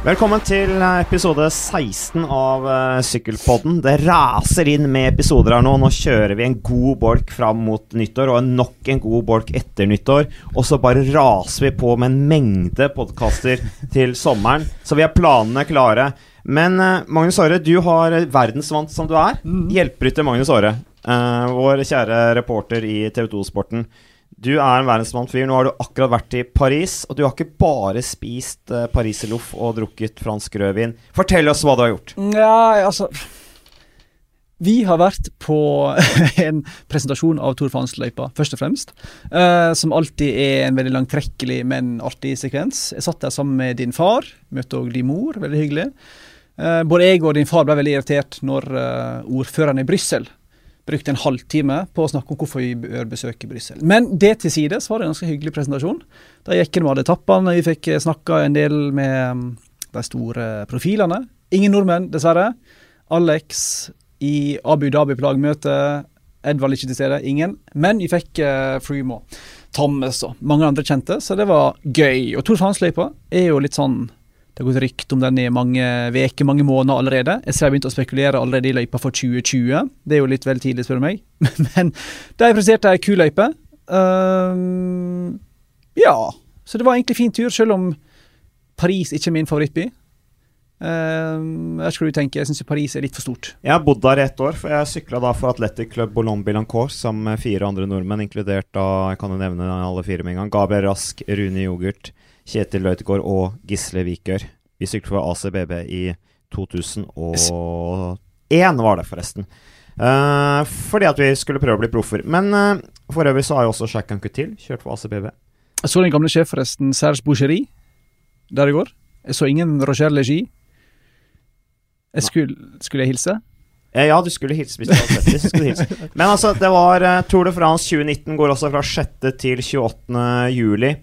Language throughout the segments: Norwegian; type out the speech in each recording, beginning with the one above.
Velkommen til episode 16 av uh, Sykkelpodden. Det raser inn med episoder her nå. Nå kjører vi en god bolk fram mot nyttår, og nok en god bolk etter nyttår. Og så bare raser vi på med en mengde podkaster til sommeren. Så vi har planene klare. Men uh, Magnus Aare, du har verdensvant som du er. Mm. Hjelperytter Magnus Aare, vår kjære reporter i TV 2-sporten. Du er en verdensmann-fyr. Nå har du akkurat vært i Paris, og du har ikke bare spist uh, pariserloff og drukket fransk rødvin. Fortell oss hva du har gjort. Ja, altså Vi har vært på en presentasjon av Tour France-løypa, først og fremst. Uh, som alltid er en veldig langtrekkelig, men artig sekvens. Jeg satt der sammen med din far. Møtte òg din mor, veldig hyggelig. Uh, både jeg og din far ble veldig irritert når ordføreren i Brussel brukte en halvtime på å snakke om hvorfor vi bør besøke Brussel. Men det til side så var det en ganske hyggelig presentasjon. Da gikk en med etappene, vi fikk snakka en del med mm, de store profilene. Ingen nordmenn, dessverre. Alex i Abu Dhabi-plagmøte. Ed Edvald ikke til stede, ingen. Men vi fikk uh, Freemo, Thomas og mange andre kjente, så det var gøy. Og Tor Fransløypa er jo litt sånn det har gått rykte om den i mange uker, mange måneder allerede. Jeg ser jeg begynte å spekulere allerede i løypa for 2020. Det er jo litt vel tidlig, spør du meg. Men de presterte ei kul løype. Uh, ja, så det var egentlig fin tur, selv om Paris ikke er min favorittby. Uh, jeg tror du tenke, jeg syns Paris er litt for stort. Jeg har bodd der i ett år, for jeg sykla da for Athletic Club Boulogne-Billancourt sammen med fire andre nordmenn, inkludert da, jeg kan jo nevne alle fire med en gang, Gabriel Rask, Rune Yoghurt, Kjetil Løitegård og Gisle Vikør. Vi syklet for ACBB i 2001, var det forresten. Uh, fordi at vi skulle prøve å bli proffer. Men uh, for øvrig så har jo også Jacques Anquetil kjørt for ACBB. Jeg så den gamle sjef forresten, Serge Boucherie, der i går. Jeg så ingen Roger Legie. Jeg skulle, skulle jeg hilse? Eh, ja, du skulle hilse hvis du hadde sett det. Skulle hilse. Men altså, det var Tour de France 2019 går også fra 6. til 28. juli.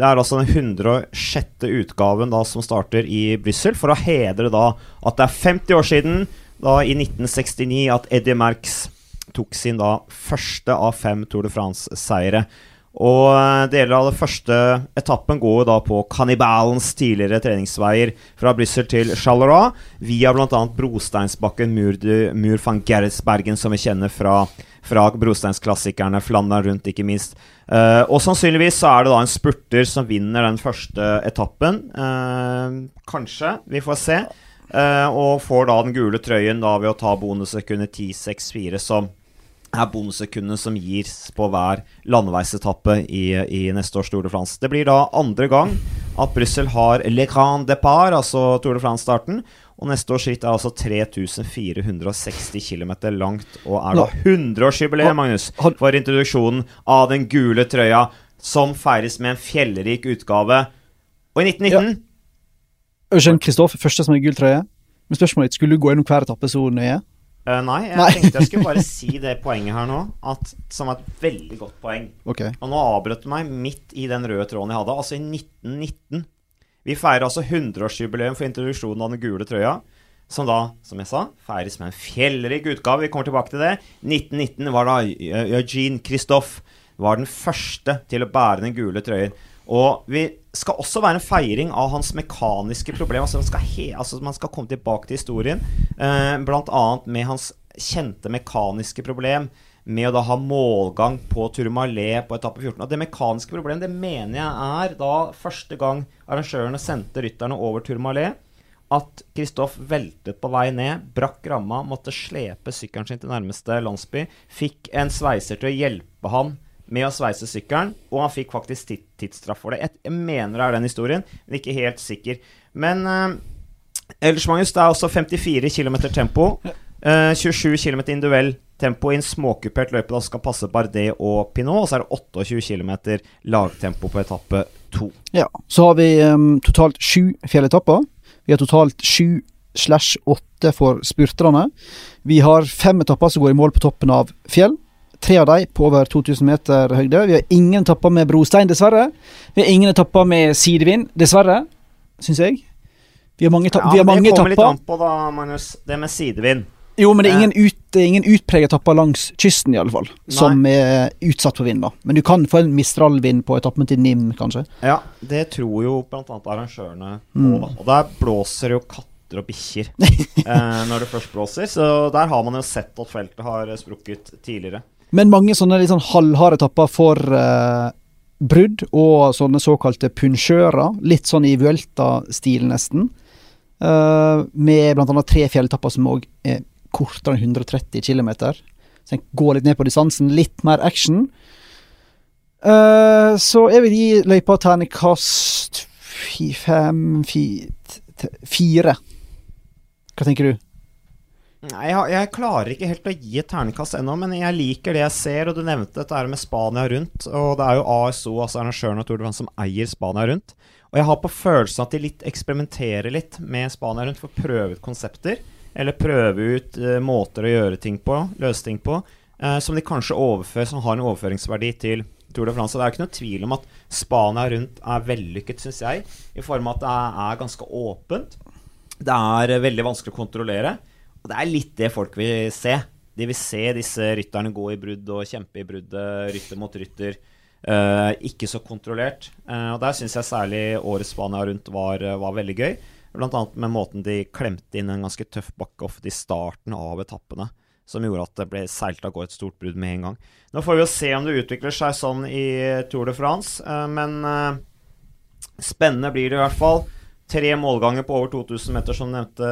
Det er altså den 106. utgaven da som starter i Brussel, for å hedre da at det er 50 år siden, da i 1969, at Eddie Merckx tok sin da første av fem Tour de France-seire. Og eh, deler av den første etappen går da på kannibalens tidligere treningsveier fra Brussel til Charleroi, via bl.a. brosteinsbakken Mur, Mur van Geretsbergen, som vi kjenner fra, fra brosteinsklassikerne, Flandern rundt, ikke minst. Uh, og sannsynligvis så er det da en spurter som vinner den første etappen. Uh, kanskje. Vi får se. Uh, og får da den gule trøyen da ved å ta bonussekundet 10-6-4, som er bonussekundene som gis på hver landeveisetappe i, i, neste års Tour de France. Det blir da andre gang at Brussel har Le Grand Depart, altså Tour de France-starten. Og neste års ritt er altså 3460 km langt, og er da 100-årsjubileet, Magnus, for introduksjonen av den gule trøya, som feires med en fjellrik utgave. Og i 1919 ja. Eugène Kristoff, første som har gul trøye. Men spørsmålet ditt, skulle du gå gjennom hver etappe så nøye? Uh, nei, jeg nei. tenkte jeg skulle bare si det poenget her nå, at, som er et veldig godt poeng. Okay. Og nå avbrøt du meg midt i den røde tråden jeg hadde. Altså i 1919 vi feirer altså 100-årsjubileum for introduksjonen av den gule trøya. Som da, som jeg sa, feires med en fjellrik utgave. Vi kommer tilbake til det. 1919 var da Eugene Christophe var den første til å bære den gule trøyen. Og vi skal også være en feiring av hans mekaniske problem. Altså man skal, he, altså man skal komme tilbake til historien, eh, bl.a. med hans kjente mekaniske problem med å da ha målgang på Turmalet på etappe 14. Og det mekaniske problemet det mener jeg er da første gang arrangørene sendte rytterne over Turmalet, at Kristoff veltet på vei ned, brakk ramma, måtte slepe sykkelen sin til nærmeste landsby, fikk en sveiser til å hjelpe han med å sveise sykkelen, og han fikk faktisk tidsstraff for det. Jeg mener det er den historien, men ikke helt sikker. Men uh, ellers, Magnus, det er også 54 km tempo. Uh, 27 km individuell tempo i en småkupert løype da skal passe Bardet og Pinot. Og så er det 28 km lagtempo på etappe to. Ja, så har vi um, totalt sju fjelletapper. Vi har totalt sju slash åtte for spurterne. Vi har fem etapper som går i mål på toppen av fjell. Tre av de på over 2000 meter høyde. Vi har ingen etapper med brostein, dessverre. Vi har ingen etapper med sidevind, dessverre, syns jeg. Vi har mange, ja, vi har mange etapper. Det kommer litt an på, da, Magnus. Det med sidevind. Jo, men det er ingen, ut, ingen utpreget etapper langs kysten, i alle fall, som er utsatt for vind. da. Men du kan få en Mistral-vind på etappen til NIM, kanskje. Ja, det tror jo annet arrangørene på. Mm. Da. Og der blåser jo katter og bikkjer eh, når det først blåser. Så der har man jo sett at feltet har sprukket tidligere. Men mange sånne litt sånn halvharde etapper for eh, brudd, og sånne såkalte punsjører. Litt sånn i Vuelta-stil, nesten. Eh, med annet tre fjelltapper som òg er kortere enn 130 km. Så en går litt ned på distansen. Litt mer action. Eh, så jeg vil gi løypa terningkast fem fire. Hva tenker du? Nei, jeg, jeg klarer ikke helt å gi et ternekast ennå, men jeg liker det jeg ser. Og du nevnte dette med Spania rundt. Og det er jo ASO, altså arrangøren av Tour de France, som eier Spania rundt. Og jeg har på følelsen at de litt eksperimenterer litt med Spania rundt for å prøve ut konsepter. Eller prøve ut uh, måter å gjøre ting på, løse ting på, uh, som de kanskje overfører, som har en overføringsverdi til Tour de France. Det er jo ikke noe tvil om at Spania rundt er vellykket, syns jeg, i form av at det er, er ganske åpent. Det er eh, veldig vanskelig å kontrollere. Og det er litt det folk vil se. De vil se disse rytterne gå i brudd og kjempe i bruddet, rytter mot rytter. Uh, ikke så kontrollert. Uh, og der syns jeg særlig årets Spania rundt var, eh, var veldig gøy. Blant annet med måten de klemte inn en ganske tøff bakke-off i starten av etappene. Som gjorde at det ble seilt av gårde et stort brudd med en gang. Nå får vi jo se om det utvikler seg sånn i Tour de France, uh, men spennende blir det i hvert fall. Tre målganger på over 2000 meter, som nevnte,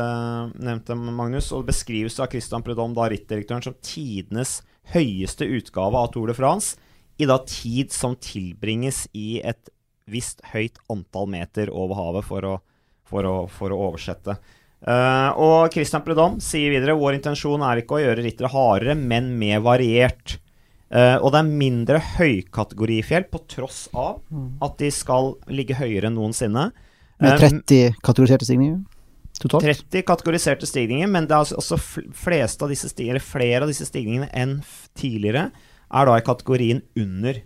nevnte Magnus. Og det beskrives av Christian Prudhomme, da rittdirektøren, som tidenes høyeste utgave av Tour de France. I da tid som tilbringes i et visst høyt antall meter over havet, for å, for å, for å oversette. Uh, og Christian Prudhomme sier videre vår intensjon er ikke å gjøre rittere hardere, men mer variert. Uh, og det er mindre høykategorifjell, på tross av at de skal ligge høyere enn noensinne. Med Eh, 30 kategoriserte stigninger totalt? 30 kategoriserte stigninger, men det er altså også flest av disse stigninger, flere av disse stigningene enn tidligere er da i kategorien under.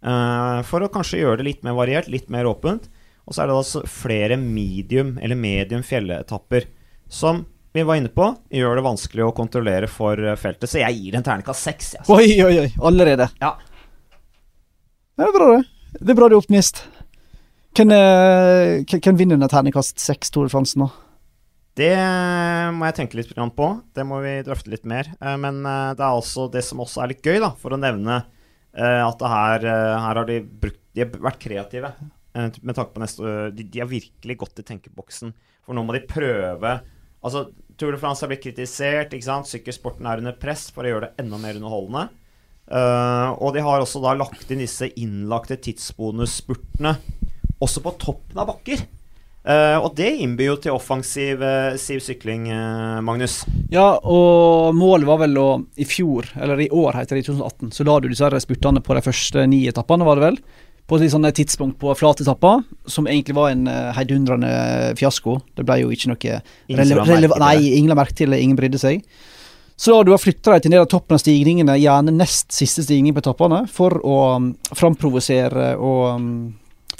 Uh, for å kanskje gjøre det litt mer variert, litt mer åpent. Og så er det altså flere medium eller medium fjelletapper som vi var inne på, gjør det vanskelig å kontrollere for eh, feltet. Så jeg gir en terningkast seks. altså. Oi, oi, oi. Allerede. Ja. Ja, det er bra, det. Det er bra du er optimist. Eh, hvem- hvem vinner under terningkast seks Tore Fransen? Nå? Det må jeg tenke litt på. Det må vi drøfte litt mer. Eh, Men eh, det er også det som også er litt gøy, da, for å nevne eh, at her, eh, her har de brukt De har vært kreative eh, med tanke på neste de, de har virkelig gått i tenkeboksen. For nå må de prøve Altså, Tour de France har blitt kritisert. ikke sant? Sykkelsporten er under press for å gjøre det enda mer underholdende. Eh, og de har også da lagt inn disse innlagte tidsbonusspurtene også på toppen av bakker. Uh, og det innbyr jo til offensiv uh, sykling, uh, Magnus. Ja, og målet var vel å I fjor, eller i år heter det, i 2018, så la du dessverre spurtene på de første ni etappene, var det vel? På et litt tidspunkt på flatetappa, som egentlig var en heidundrende fiasko. Det ble jo ikke noe Ingen rele som la merke til Nei, ingen la merke til det, ingen brydde seg. Så da du har flytta deg til ned av toppen av stigningene, gjerne nest siste stigning på etappene, for å um, framprovosere og um,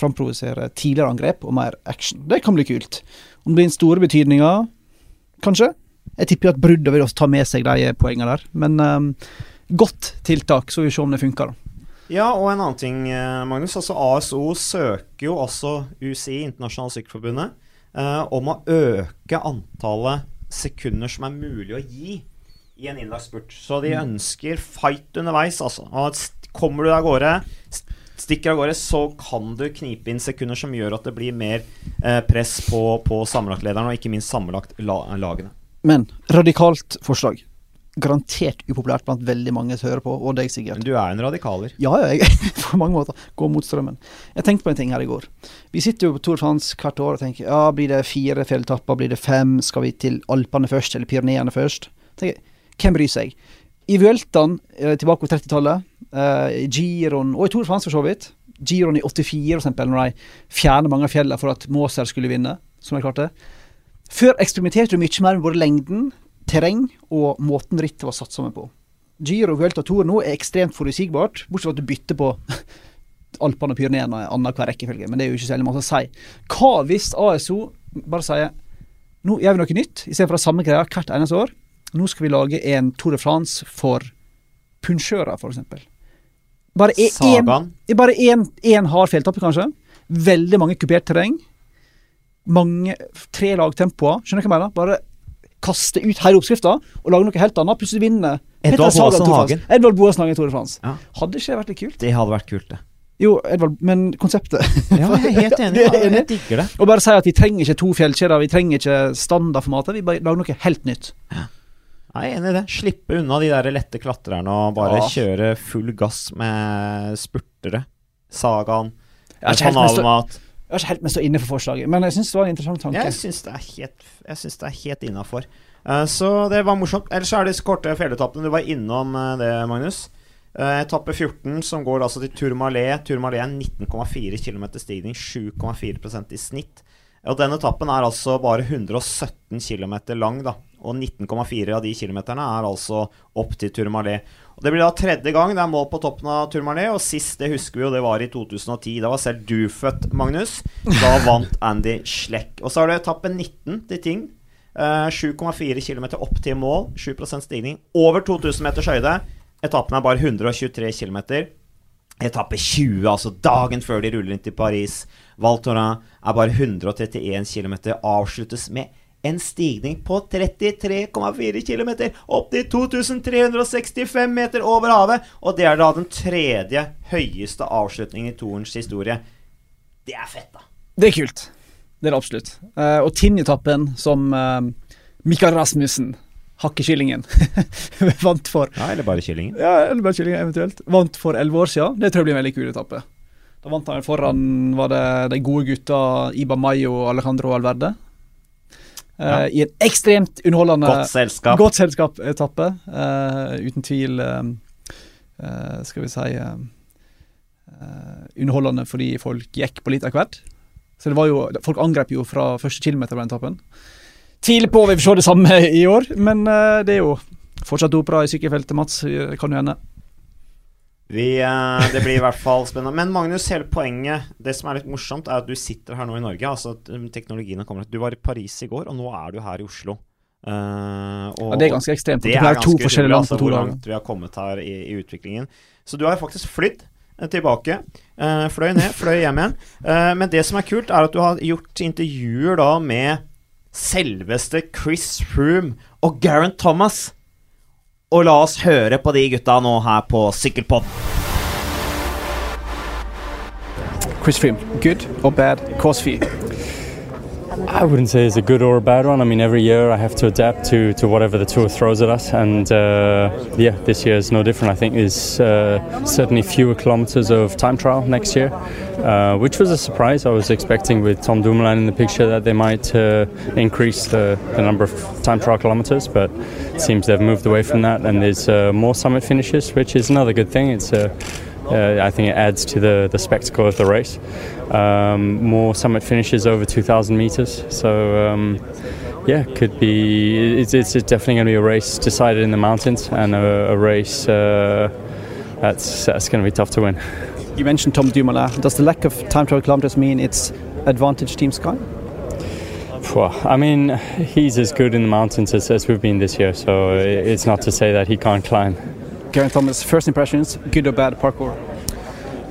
framprovosere tidligere angrep og mer action. Det kan bli kult. Om det blir en store betydninga, kanskje. Jeg tipper at bruddet vil også ta med seg de poengene der. Men um, godt tiltak, så vi se om det funker. da. Ja, og en annen ting, eh, Magnus. altså ASO søker jo også UCI, Internasjonale Sykkelforbundet, eh, om å øke antallet sekunder som er mulig å gi i en innlagt spurt. Så de ønsker fight underveis, altså. Og kommer du av gårde, stikker av gårde, så kan du knipe inn sekunder som gjør at det blir mer eh, press på, på sammenlagtlederen, og ikke minst sammenlagt la lagene. Men radikalt forslag. Garantert upopulært blant veldig mange som hører på, og deg sikkert. Men du er en radikaler. Ja, ja, jeg på mange måter går mot strømmen. Jeg tenkte på en ting her i går. Vi sitter jo på Tour de France hvert år og tenker ja, blir det fire fjelltapper, blir det fem, skal vi til Alpene først, eller Pyreneene først? Tenker, Hvem bryr seg? I Vueltaen eh, tilbake på 30-tallet, eh, i Giron, og i Tour de France for så vidt, Giron i 84 for eksempel, når de fjerner mange av fjellene for at Moser skulle vinne, som de klarte. Før eksperimenterte du mye mer med både lengden, terreng og måten rittet var satt sammen på. Giro, Vuelta Tour nå er ekstremt forutsigbart, bortsett fra at du bytter på Alpene og Pyreneene annenhver rekkefølge, men det er jo ikke så masse å si. Hva hvis ASO bare sier nå gjør vi noe nytt, istedenfor det samme greia hvert eneste år? nå skal vi lage en Tour de France for punsjører, f.eks. Bare én én hard fjelltappe, kanskje. Veldig mange kupert terreng. Mange Tre lag tempoer. Skjønner du hva jeg mener? Bare kaste ut hele oppskrifta og lage noe helt annet. Plutselig vinner Edvard Tour France. Hagen. Edvard Boasen Hagen Tour de France. Ja. Hadde ikke det vært litt kult? Det hadde vært kult, det. Jo, Edvard, men konseptet Ja, jeg er helt enig. Ja, jeg digger det. Og bare si at vi trenger ikke to fjellkjeder, vi trenger ikke standardformatet. Vi bare lager noe helt nytt. Jeg er enig i det. Slippe unna de der lette klatrerne og bare Ja. kjøre full gass med spurtere. Sagaen. Panamat. jeg har ikke helt mest å inne for forslaget, men jeg syns det var en interessant tanke. Jeg syns det er helt, det er helt innafor. så det var morsomt. Ellers er det disse korte fjelletappene. Du var innom eh, det, Magnus. Uh, etappe 14, som går altså til Tourmalet. Tourmalet er 19,4 km stigning, 7,4% i snitt. Og den etappen er altså bare 117 km lang, da. Og 19,4 av de kilometerne er altså opp til Tourmalet. Og Det blir da tredje gang det er mål på toppen av Tourmalet, og sist, det husker vi jo, det var i 2010. Da var selv du født, Magnus. Da vant Andy Schleck. Og så er det etappe 19 til Ting. Eh, 7,4 km opp til mål, 7% stigning. Over 2000 meters høyde. Etappen er bare 123 km. Etappe 20, altså dagen før de ruller inn til Paris. Val Thorens er bare 131 km. Avsluttes med en stigning på 33,4 km opp til 2365 meter over havet. Og det er da den tredje høyeste avslutningen i toerens historie. Det er fett, da. Det er kult. Det er det absolutt. Eh, og Tinjetappen som uh, Mikael Rasmussen, hakkekillingen, vant for Ja, eller bare kyllingen. Ja, eller bare kyllingen eventuelt. Vant for elleve år siden. Det tror jeg blir en veldig kul etappe. Da vant han foran var det de gode gutta Iba Mayo og Alejandro Alverde. Eh, Ja. I en ekstremt underholdende Godt selskap. Godt selskap-etappe. eh, uten tvil eh, eh, Skal vi si eh, eh, Underholdende fordi folk gikk på litt av hvert. Så det var jo Folk angrep jo fra første kilometer på den etappen. Tidlig på vil vi se det samme i år, men eh, det er jo fortsatt opera i sykkelfeltet, Mats. Det Kan jo hende. Vi, eh, det blir i hvert fall spennende. Men Magnus, hele poenget Det som er litt morsomt, er at du sitter her nå i Norge. Altså um, teknologien har kommet Du var i Paris i går, og nå er du her i Oslo. Uh, og, Ja, det er ganske ekstremt. det Det er er to forskjellige land altså, på to hvor dager. langt vi har kommet her i, i utviklingen. Så du har faktisk flydd eh, tilbake. Uh, fløy ned, fløy hjem igjen. Uh, men det som er kult, er at du har gjort intervjuer da med selveste Chris Froome og Garen Thomas. Og la oss høre på de gutta nå her på Sykkelpod. Chris Froome, good or bad course for you? I wouldn't say it's a good or a bad one. I mean, every year I have to adapt to, to whatever the tour throws at us, and uh, yeah, this year is no different. I think there's uh, certainly fewer kilometers of time trial next year, uh, which was a surprise. I was expecting with Tom Dumoulin in the picture that they might uh, increase the, the number of time trial kilometers, but it seems they've moved away from that, and there's uh, more summit finishes, which is another good thing. It's uh, uh, I think it adds to the, the spectacle of the race. Um, more summit finishes over 2,000 meters. So, um, yeah, could be. It's, it's definitely going to be a race decided in the mountains and a, a race uh, that's, that's going to be tough to win. You mentioned Tom Dumoulin. Does the lack of time trial kilometers mean it's advantage Team Sky? Well, I mean, he's as good in the mountains as, as we've been this year, so it's not to say that he can't climb. Garen Thomas, first impressions, good or bad parkour?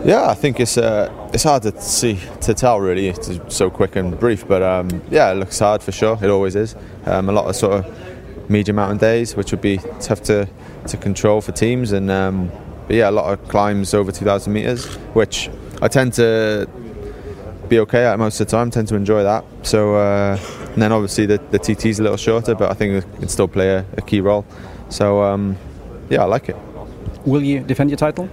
Yeah, I think it's uh, it's hard to see to tell really. It's so quick and brief, but um, yeah, it looks hard for sure. It always is. Um, a lot of sort of medium mountain days, which would be tough to to control for teams, and um, but yeah, a lot of climbs over 2,000 meters, which I tend to be okay at most of the time. Tend to enjoy that. So uh, and then obviously the the TT's a little shorter, but I think it can still play a, a key role. So um, yeah, I like it. Will you defend your title?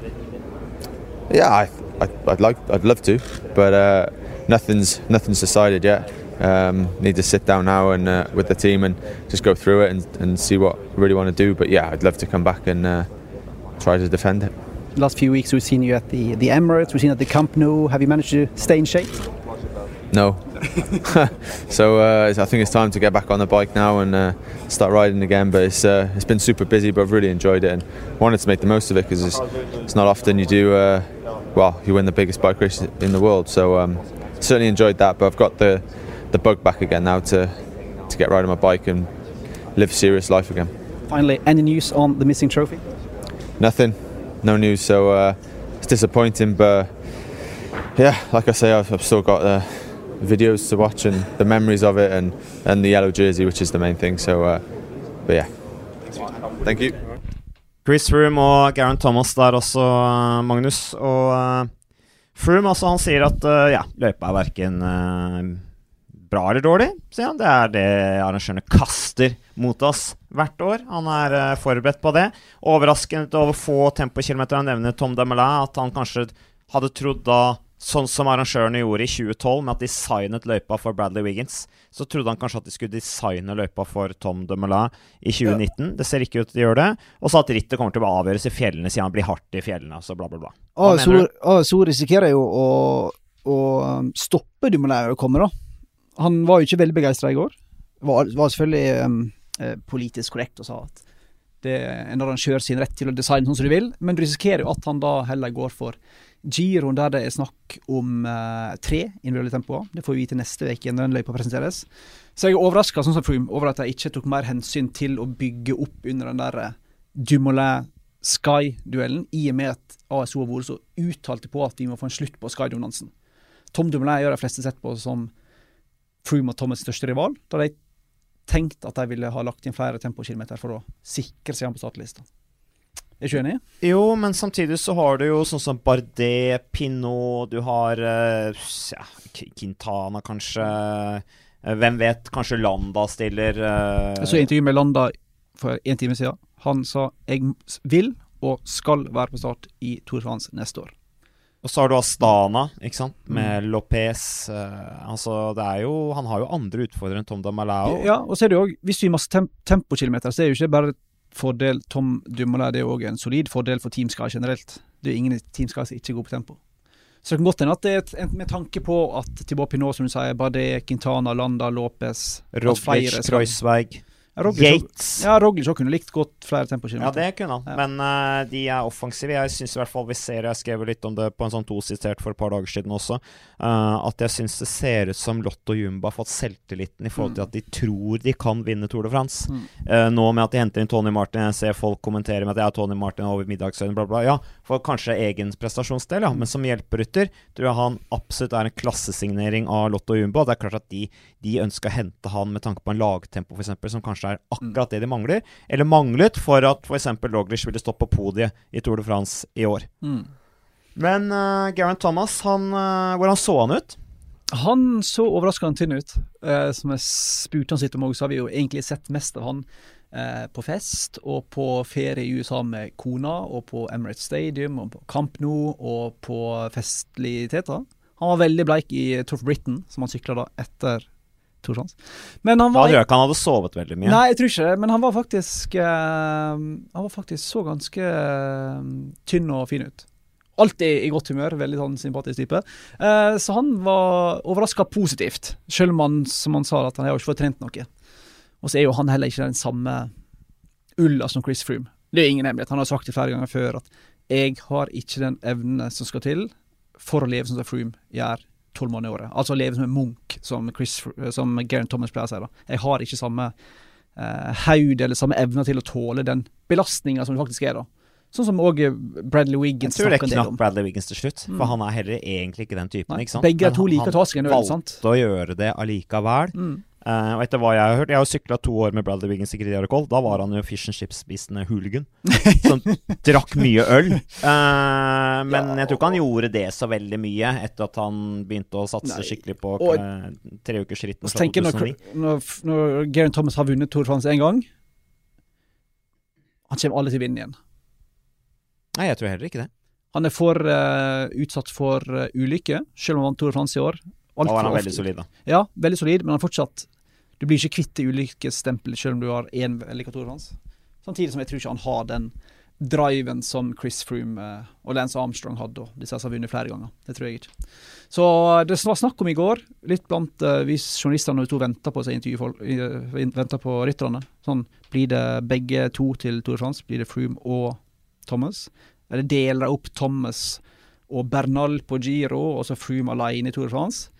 Yeah, I, I, I'd like, I'd love to, but uh, nothing's nothing's decided yet. Um, need to sit down now and uh, with the team and just go through it and, and see what we really want to do. But yeah, I'd love to come back and uh, try to defend it. Last few weeks we've seen you at the, the Emirates, we've seen you at the Camp Nou. Have you managed to stay in shape? No. so uh, I think it's time to get back on the bike now and uh, start riding again. But it's uh, it's been super busy, but I've really enjoyed it and wanted to make the most of it because it's, it's not often you do. Uh, well, you win the biggest bike race in the world, so um, certainly enjoyed that. But I've got the the bug back again now to to get riding my bike and live a serious life again. Finally, any news on the missing trophy? Nothing, no news. So uh, it's disappointing, but yeah, like I say, I've, I've still got the videos to watch and the memories of it, and and the yellow jersey, which is the main thing. So, uh, but yeah, thank you. Chris Froome og Garen Thomas der også, uh, Magnus. Og uh, Froome altså, han sier at uh, ja, løypa er verken bra eller dårlig, sier han. Det er det arrangørene kaster mot oss hvert år. Han er forberedt på det. Overraskende over få tempokilometer. Han nevner Tom Demelin, at han kanskje hadde trodd da Sånn som arrangørene gjorde i 2012, med at de signet løypa for Bradley Wiggins. Så trodde han kanskje at de skulle designe løypa for Tom de Melin i 2019. Ja. Det ser ikke ut til å gjøre det. Og så at rittet kommer til å avgjøres i fjellene, siden han blir hardt i fjellene. Så bla, bla, bla. Og så, ah, så risikerer jo å, å um, stoppe de Melin å komme, da. Han var jo ikke veldig begeistra i går. Var, var selvfølgelig um, eh, politisk korrekt og sa at det er en arrangør sin rett til å designe sånn som du vil, men du risikerer jo at han da heller går for giroen der det er snakk om uh, tre individuelle tempoer. Det får vi vite neste uke når den løypa presenteres. Så jeg er overraska sånn over at de ikke tok mer hensyn til å bygge opp under den der eh, Dumoulin Sky-duellen, i og med at ASO har vært så uttalte på at vi må få en slutt på Sky-dominansen. Tom Dumoulin gjør de fleste sett på som Froome og Thomas' største rival. Da de tenkte at de ville ha lagt inn flere tempokilometer for å sikre seg på startlista. Er ikke enig? Jo, men samtidig så har du jo sånn som Bardet, Pinot, du har uh, ja, Quintana kanskje. Uh, hvem vet, kanskje Landa stiller uh, Jeg så intervju med Landa for en time siden. Han sa jeg vil og skal være på start i Tour France neste år. Og så har du Astana, ikke sant, med mm. Lopez. Uh, altså, det er jo Han har jo andre utfordrere enn Tom Damalao. Ja, og så er det jo òg Hvis vi har masse tem tempokilometer, så er det jo ikke bare fordel Tom Dumoulin det er òg en solid fordel for Team Sky generelt. Det er ingen i Team Sky som ikke er gode på tempo. Så det kan godt hende at det er et, med tanke på at Thibaut Pinot, som du sier, Bardet, Quintana, Landa, Lopez Roglic, Kreuzweig Yates. Ja, Roglic kunne likt godt flere tempokilometer. Ja, det kunne han, ja. men uh, de er offensive. Jeg syns i hvert fall vi ser Jeg skrev litt om det på en sånn tositert for et par dager siden også. Uh, at jeg syns det ser ut som Lotto Jumba har fått selvtilliten i forhold til mm. at de tror de kan vinne Tour de France. Mm. Uh, nå med at de henter inn Tony Martin, jeg ser folk kommentere med at jeg er Tony Martin over middagsøyne, bla, bla. Ja, for kanskje egen prestasjonsdel, ja. Men som hjelperytter tror jeg han absolutt er en klassesignering av Lotto Jumba. Det er klart at de, de ønsker å hente han med tanke på en lagtempo, f.eks., som kanskje er akkurat det de mangler. Eller manglet for at f.eks. Roglic ville stått på podiet i Tour de France i år. Mm. Men uh, Garen Thomas, han, uh, hvordan så han ut? Han så overraskende tynn ut. Uh, som jeg spurte han sitt om òg, så har vi jo egentlig sett mest av han på fest og på ferie i USA med kona, og på Emirates Stadium, og på Camp Nou, og på festligheter. Han var veldig bleik i Tour of Britain, som han sykla da etter Tour sjans. Men han var, da ikke han hadde sovet veldig mye. Nei, jeg tror ikke det, men han var faktisk uh, Han var faktisk så ganske uh, tynn og fin ut. Alltid i godt humør, veldig sånn sympatisk type. Uh, så han var overraska positivt, selv om han, som han sa, at han har ikke fått trent noe. Og så er jo han heller ikke den samme ulla som Chris Froome. Det er ingen hemmelighet. Han har sagt det flere ganger før at jeg har ikke den evnen som skal til for å leve sånn som Froome gjør tolv måneder i året. Altså leve som en munk, som, Chris, som Garen Thomas pleier å si. da. Jeg har ikke samme eh, haud eller samme evne til å tåle den belastninga som det faktisk er. da. Sånn som òg Bradley Wiggins. Jeg tror det er knapt Bradley Wiggins til slutt, for mm. han er heller egentlig ikke den typen. Nei, ikke sant? Begge er to like tasken. Han valgte å gjøre det allikevel. Mm. Uh, og etter hva jeg har hørt Jeg har sykla to år med Bradley Wiggins i Gridiarocol. Da var han jo fish and chips-spisende hooligan. Som drakk mye øl. Uh, men ja. jeg tror ikke han gjorde det så veldig mye etter at han begynte å satse Nei. skikkelig på uh, treukersritten fra 2009. Når, når, Garen Thomas har vunnet Tour de France én gang Han kommer alle til å vinne igjen. Nei, jeg tror heller ikke det. Han er for uh, utsatt for uh, ulykke, selv om han vant Tour de France i år. Alt da var han veldig solid, da. Ja, veldig solid, men han fortsatt du blir ikke kvitt det ulykkesstempelet selv om du har én velikator hans. Samtidig som jeg tror ikke han har den driven som Chris Froome eh, og Lance Armstrong hadde, og disse har vunnet flere ganger. Det tror jeg ikke. Så eh, det var snakk om i går, litt blant uh, vi journalistene når to venta på seg intervjufolk, på rytterne. Sånn, blir det begge to til Tour de France? Blir det Froome og Thomas? Eller deler de opp Thomas og Bernal på Giro, og så Froome alene i Tour de France?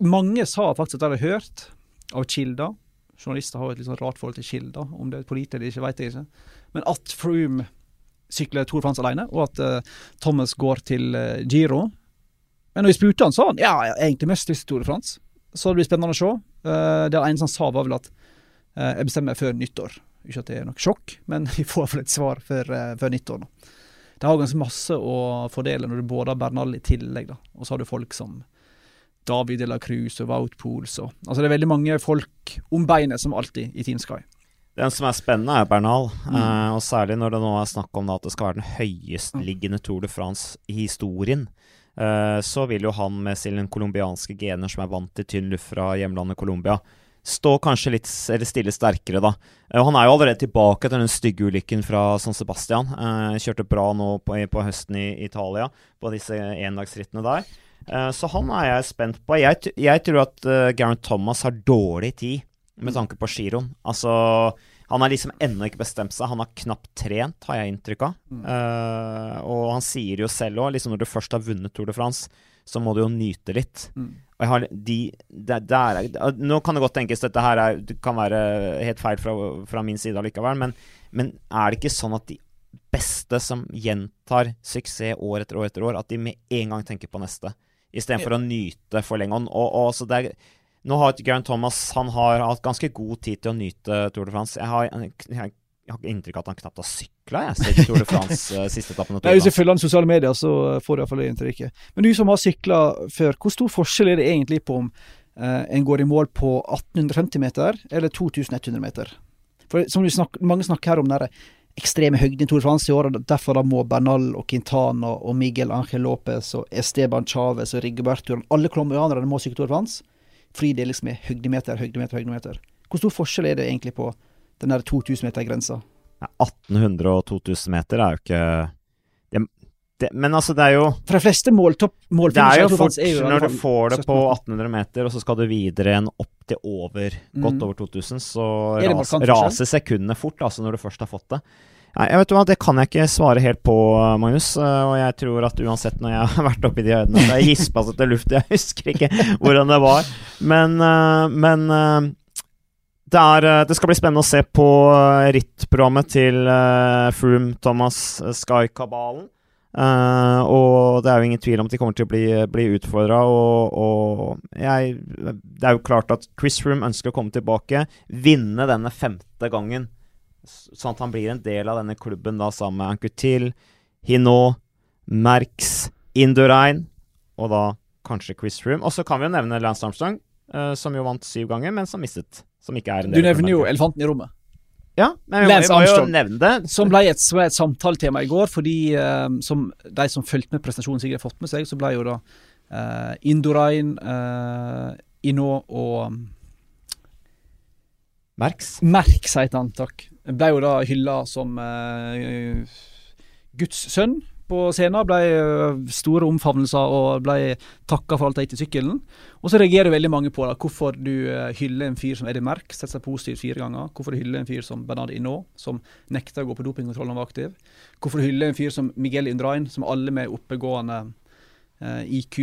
Mange sa faktisk at de hadde hørt av kilder, journalister har jo et litt sånn rart forhold til kilder. Om det er pålitelig eller ikke, vet jeg ikke. Men at Froome sykler Tour France alene, og at uh, Thomas går til uh, Giro. Men når vi spurte han, sa han ja, jeg egentlig mest lyst til Tour de France. Så det blir spennende å se. Uh, det eneste han sa, var vel at jeg bestemmer meg før nyttår. Ikke at det er noe sjokk, men vi får iallfall et svar før, før nyttår. nå. Det har ganske masse å fordele når du både har Bernal i tillegg, da. og så har du folk som David de la Cruz og Wout Pools og Altså det er veldig mange folk om beinet, som alltid, i Team Sky. Den som er spennende, er Bernal. Mm. Eh, og særlig når det nå er snakk om da, at det skal være den høyestliggende Tour de France i historien. Eh, så vil jo han med sine colombianske gener, som er vant til tynn luft fra hjemlandet Colombia, stå kanskje litt eller stille sterkere, da. Eh, han er jo allerede tilbake til den stygge ulykken fra San Sebastian. kjørte bra nå på, på høsten i Italia, på disse endagsrittene der. Så han er jeg spent på. Jeg, jeg tror at uh, Garen Thomas har dårlig tid med tanke på giroen. Altså han har liksom ennå ikke bestemt seg. Han har knapt trent, har jeg inntrykk av. Mm. Uh, og han sier jo selv òg, liksom når du først har vunnet Tour de France, så må du jo nyte litt. Mm. Og jeg har de, det, det er, Nå kan det godt tenkes dette her er, det kan være helt feil fra, fra min side allikevel, men, men, er det ikke sånn at de beste som gjentar suksess år etter år etter år, at de med en gang tenker på neste, istedenfor ja. å nyte for lenge? Og, og, så det er nå har Geraint Thomas han har hatt ganske god tid til å nyte Tour de France. Jeg har, jeg, jeg, har inntrykk av at han knapt har sykla siden Tour de France uh, siste etappen. Hvis jeg følger han i sosiale medier, så får du iallfall det inntrykket. Men du som har sykla før, hvor stor forskjell er det egentlig på om uh, en går i mål på 1850 meter eller 2100 meter? For som snak, Mange snakker her om den ekstreme høyden i Tour de France i år, og derfor da må Bernal og Quintana og Miguel Ángel Lopez og Esteban Chávez og Rigoberto Alle colombianerne må sykle Tour de France fordi det liksom er høydemeter, høydemeter, høydemeter. Hvor stor forskjell er det egentlig på den der 2000 meter-grensa? Ja, 1800 og 2000 meter er jo ikke det, Men altså, det er jo For de fleste måltopp Det er jo fort jo når du får det på 1800 meter, og så skal du videre en opp til over, mm. godt over 2000, så ras, raser sekundene fort, altså, når du først har fått det. Nei, jeg vet hva, Det kan jeg ikke svare helt på, Magnus. Eh, og jeg tror at uansett når jeg har vært oppi de høydene Jeg gispa så til luft, jeg husker ikke hvordan det var. Men, eh, men eh, det, er, det, skal bli spennende å se på rittprogrammet til Froome Thomas Sky-kabalen. Uh, og det er jo ingen tvil om at de kommer til å bli, bli utfordra. Og, og jeg, det er jo klart at Chris Froome ønsker å komme tilbake, vinne denne femte gangen sånn at han blir en del av denne klubben da sammen med Ankutil, Hinault, Merx, Indurain og da kanskje Chris Froome. Og så kan vi jo nevne Lance Armstrong, uh, som jo vant syv ganger, men som mistet. Som ikke er en del Du nevner jo elefanten i rommet. Ja, men vi må, jo nevne det. Som ble et, et samtaletema i går, fordi uh, som de som fulgte med prestasjonen, Sigrid har fått med seg, så ble jo da uh, Indorain, uh, Inno og Merks. Merks heter han, takk. Ble jo da hylla som uh, Guds sønn på scenen. Ble uh, store omfavnelser og ble takka for alt gikk til sykkelen. Og så reagerer veldig mange på da, hvorfor du uh, hyller en fyr som Eddie Merck, setter seg positivt fire ganger. Hvorfor du hyller en fyr som Bernard Inot, som nekter å gå på dopingkontroll når han var aktiv. Hvorfor du hyller en fyr som Miguel Indrain, som alle med oppegående IQ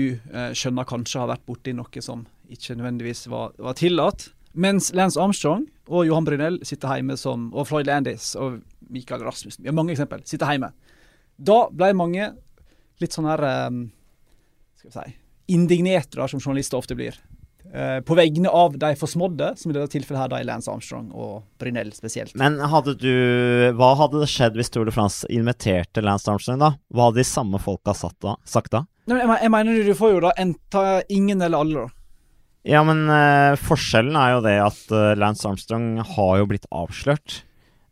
skjønner kanskje har vært borti noe som ikke nødvendigvis var, var tillatt. Mens Lance Armstrong og Johan Brunel sitter hjemme som, og Floyd Landis og Michael Rasmussen Vi har mange eksempel. Sitter hjemme. Da ble mange litt sånn her um, Skal vi si indignerte, som journalister ofte blir. Uh, på vegne av de forsmådde, som i dette tilfellet her da er Lance Armstrong og Brunel spesielt. Men hadde du Hva hadde det skjedd hvis Tour de France inviterte Lance Armstrong, da? Hva hadde de samme folka da? Sagt da? Nei, jeg, jeg mener du får jo da enta ingen eller alle, da. Ja, men uh, forskjellen er jo det at uh, Lance Armstrong har jo blitt avslørt.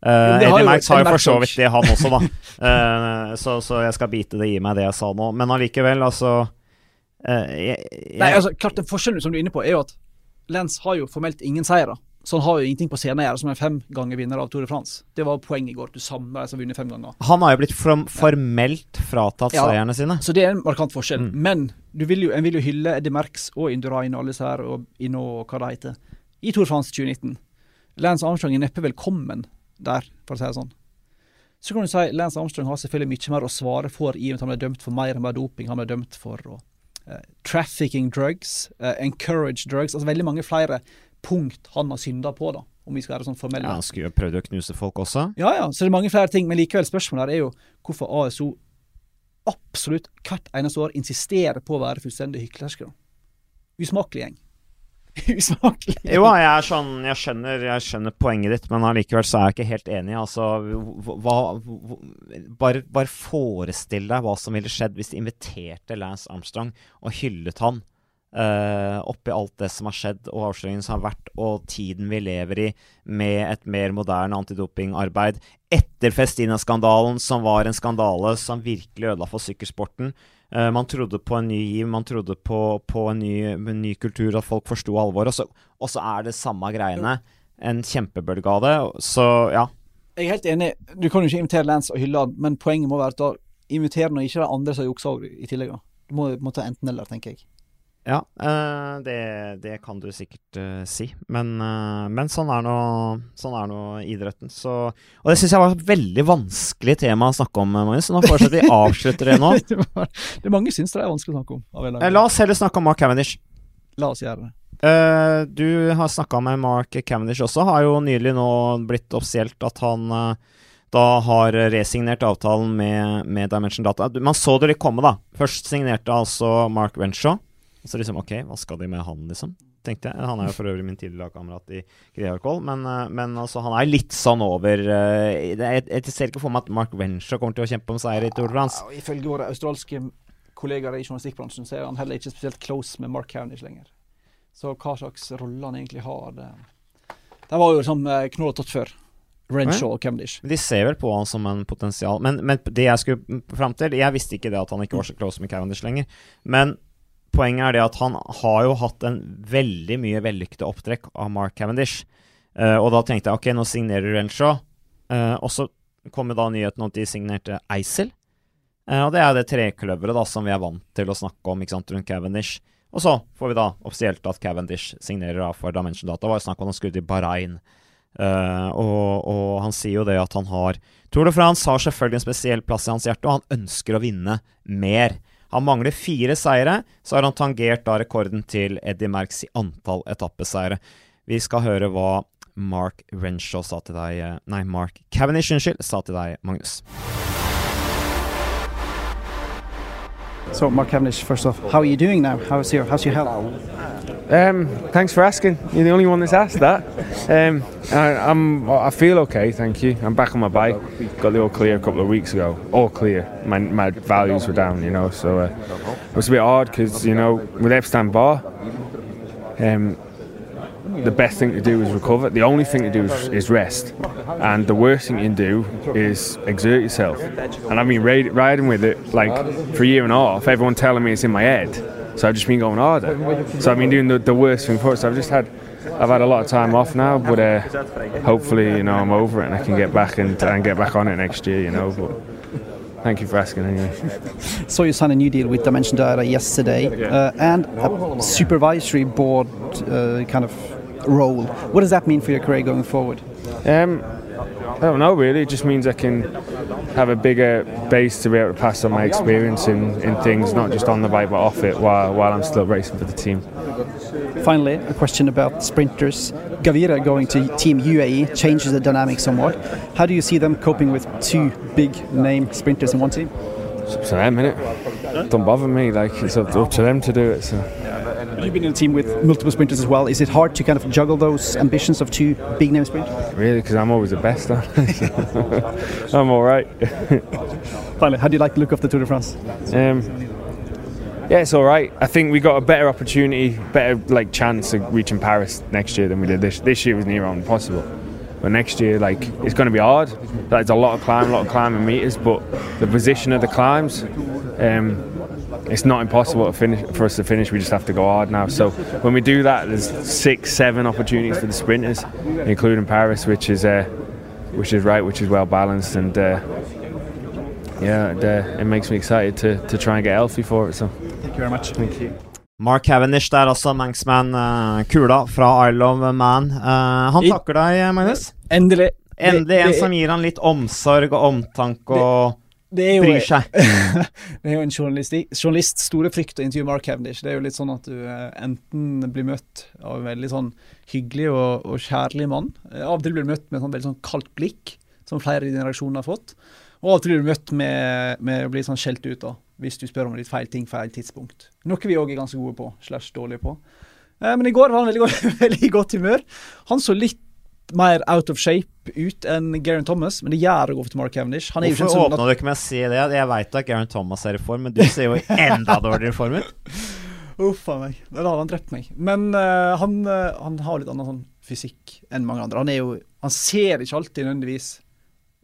Uh, Eddie Merckx har jo for så vidt det, han også, da. uh, så, så, jeg skal bite det i meg, det jeg sa nå. Men allikevel, altså jeg, jeg, Nei, altså, klart Den forskjellen som du er inne på, er jo at Lance har jo formelt ingen seire. Så han har jo ingenting på scenen å gjøre som en fem ganger vinner av Tour de France. Det var poenget i går. Du samme de som vinner vunnet fem ganger. Han har jo blitt formelt fratatt ja, seierne sine. Så det er en markant forskjell. Mm. Men vil jo, en vil jo hylle Eddie Merckx og Indurain og alle disse her, og Inno og hva det heter, i Tour de France 2019. Lance Armstrong er neppe velkommen der, for å si det sånn. Så kan du si Lance Armstrong har selvfølgelig mye mer å svare for i og med at han ble dømt for mer enn bare doping. Han ble dømt for uh, trafficking drugs, uh, encourage drugs, altså veldig mange flere punkt han har synda på, da. Om vi skal være sånn formelle. Ja, han skulle jo prøvd å knuse folk også. Ja, ja, så det er mange flere ting, men likevel spørsmålet her er jo hvorfor ASO absolutt hvert eneste år insisterer på å være fullstendig hyklerske. Usmakelig gjeng. Usmakelig. Jo, jeg er sånn Jeg skjønner, jeg skjønner poenget ditt, men allikevel så er jeg ikke helt enig. Altså, hva, hva, bare, bare forestill deg hva som ville skjedd hvis de inviterte Lance Armstrong og hyllet han. Uh, oppi alt det som har skjedd og avsløringene som har vært, og tiden vi lever i, med et mer moderne antidopingarbeid. Etter Festina-skandalen, som var en skandale som virkelig ødela for sykkelsporten. Uh, man trodde på en ny giv, man trodde på, på en, ny, en, ny, kultur, at folk forsto alvoret. Og, og, så er det samme greiene. En kjempebølge av det. Så ja. Jeg er helt enig. Du kan jo ikke invitere Lance og hylle han, men poenget må være at da inviterer han ikke de andre som jukser i tillegg. Du må, må ta enten-eller, tenker jeg. Ja, uh, det, det, kan du sikkert uh, si. Men, uh, men, sånn er nå sånn idretten. Så, og det syns jeg var et veldig vanskelig tema å snakke om, Magnus. Nå fortsetter vi avslutter det nå. det, var, det mange syns det er vanskelig å snakke om. la oss heller snakke om Mark Cavendish. La oss gjøre det. du har snakka med Mark Cavendish også. Har jo nylig nå blitt offisielt at han da har resignert avtalen med, med Dimension Data. Man så det litt komme, da. Først signerte altså Mark Så liksom, ok, hva skal de med han, liksom? Tenkte jeg. Han er jo for øvrig min tidligere lagkamerat i Grearkoll, men, eh, men altså, han er litt sånn over uh, jeg, jeg, ser ikke for meg at Mark Wenshaw kommer til å kjempe om seier i Tour de France. Ja, ifølge våre australske kollegaer i journalistikkbransjen så er han heller ikke spesielt close med Mark Cavendish lenger. Så hva slags rolle han egentlig har det De var jo som uh, knoll og tott før. Renshaw og Cavendish. De ser vel på han som en potensial Men, men det jeg skulle fram til Jeg visste ikke det at han ikke var så close med Cavendish lenger. Men poenget er det at han har jo hatt en veldig mye vellykkede opptrekk av Mark Cavendish. Uh, og da tenkte jeg ok, nå signerer Renshaw. Uh, og så kom da nyheten om at de signerte Eisel. Uh, og det er det trekløveret som vi er vant til å snakke om ikke sant, rundt Cavendish. Og så får vi da offisielt at Cavendish signerer da for Dimension Data. Det var jo snakk om han skulle til Bahrain. Uh, og, og, han sier jo det at han har Tour de France har selvfølgelig en spesiell plass i hans hjerte, og han ønsker å vinne mer. Han mangler fire seire, så har han tangert da rekorden til Eddie Merckx i antall etappeseiere. Vi skal høre hva Mark Renshaw sa til deg eh, Nei, Mark Cavendish, unnskyld, sa til deg, Magnus. So, Mark Cavendish, first off, how are you doing now? How's your, how's your health? Um, thanks for asking. You're the only one that's asked that. Um, I, am I feel okay, thank you. I'm back on my bike. Got the all clear a couple of weeks ago. All clear. My, my values were down, you know. So uh, it was a bit hard because you know with Epstein Bar, um, the best thing to do is recover. The only thing to do is, is, rest. And the worst thing you can do is exert yourself. And I've been riding with it like for a year and a half, everyone telling me it's in my head. So I've just been going harder. So I've been doing the, the worst thing for it. So I've just had I've had a lot of time off now, but uh, hopefully, you know, I'm over it and I can get back and, and get back on it next year, you know. But thank you for asking anyway. So you signed a new deal with Dimension Data yesterday uh, and a supervisory board uh, kind of role. What does that mean for your career going forward? Um, I don't know really. It just means I can have a bigger base to be able to pass on my experience in, in things, not just on the bike but off it, while while I'm still racing for the team. Finally, a question about sprinters. Gavira going to Team UAE changes the dynamic somewhat. How do you see them coping with two big name sprinters in one team? It's up to them, innit? Don't bother me. Like it's up, up to them to do it. So. You've been in a team with multiple sprinters as well. Is it hard to kind of juggle those ambitions of two big name sprinters? Really, because I'm always the best. I'm all right. Finally, how do you like the look of the Tour de France? Um, yeah, it's all right. I think we got a better opportunity, better like chance of reaching Paris next year than we did this. This year was near on impossible. But next year, like it's going to be hard. There's a lot of climb, a lot of climbing meters, but the position of the climbs. Um, it's not impossible to finish for us to finish. We just have to go hard now. So when we do that, there's six, seven opportunities for the sprinters, including Paris, which is uh, which is right, which is well balanced, and uh, yeah, it, uh, it, makes me excited to, to try and get healthy for it. So thank you very much. Thank you. Mark Cavendish der, altså. Manxman. Uh, kula fra Isle of Man. Uh, han takker deg, Magnus. Endelig. Endelig en som gir han litt omsorg og omtanke og Det er jo, bryr seg. det er jo en journalist, journalists store frykt å intervjue Mark Cavendish. Det er jo litt sånn at du eh, enten blir møtt av en veldig sånn hyggelig og, og kjærlig mann. Eh, av og til blir du møtt med et sånn veldig sånn kaldt blikk, som flere i din redaksjon har fått. Og av og til blir du møtt med, med å bli sånn skjelt ut da, hvis du spør om litt feil ting feil tidspunkt. Noe vi òg er ganske gode på, slash dårlige på. Eh, men i går var han veldig, veldig godt humør. Han så litt mer out of shape ut enn Garen Thomas, men det gjør å gå for Mark Cavendish. Han Hvorfor sånn åpna du ikke med å si det? Jeg veit at Garen Thomas er i form, men du ser jo enda dårligere i form ut. Uff a meg. Da hadde han drept meg. Men uh, han, uh, han har litt annen sånn fysikk enn mange andre. Han jo Han ser ikke alltid nødvendigvis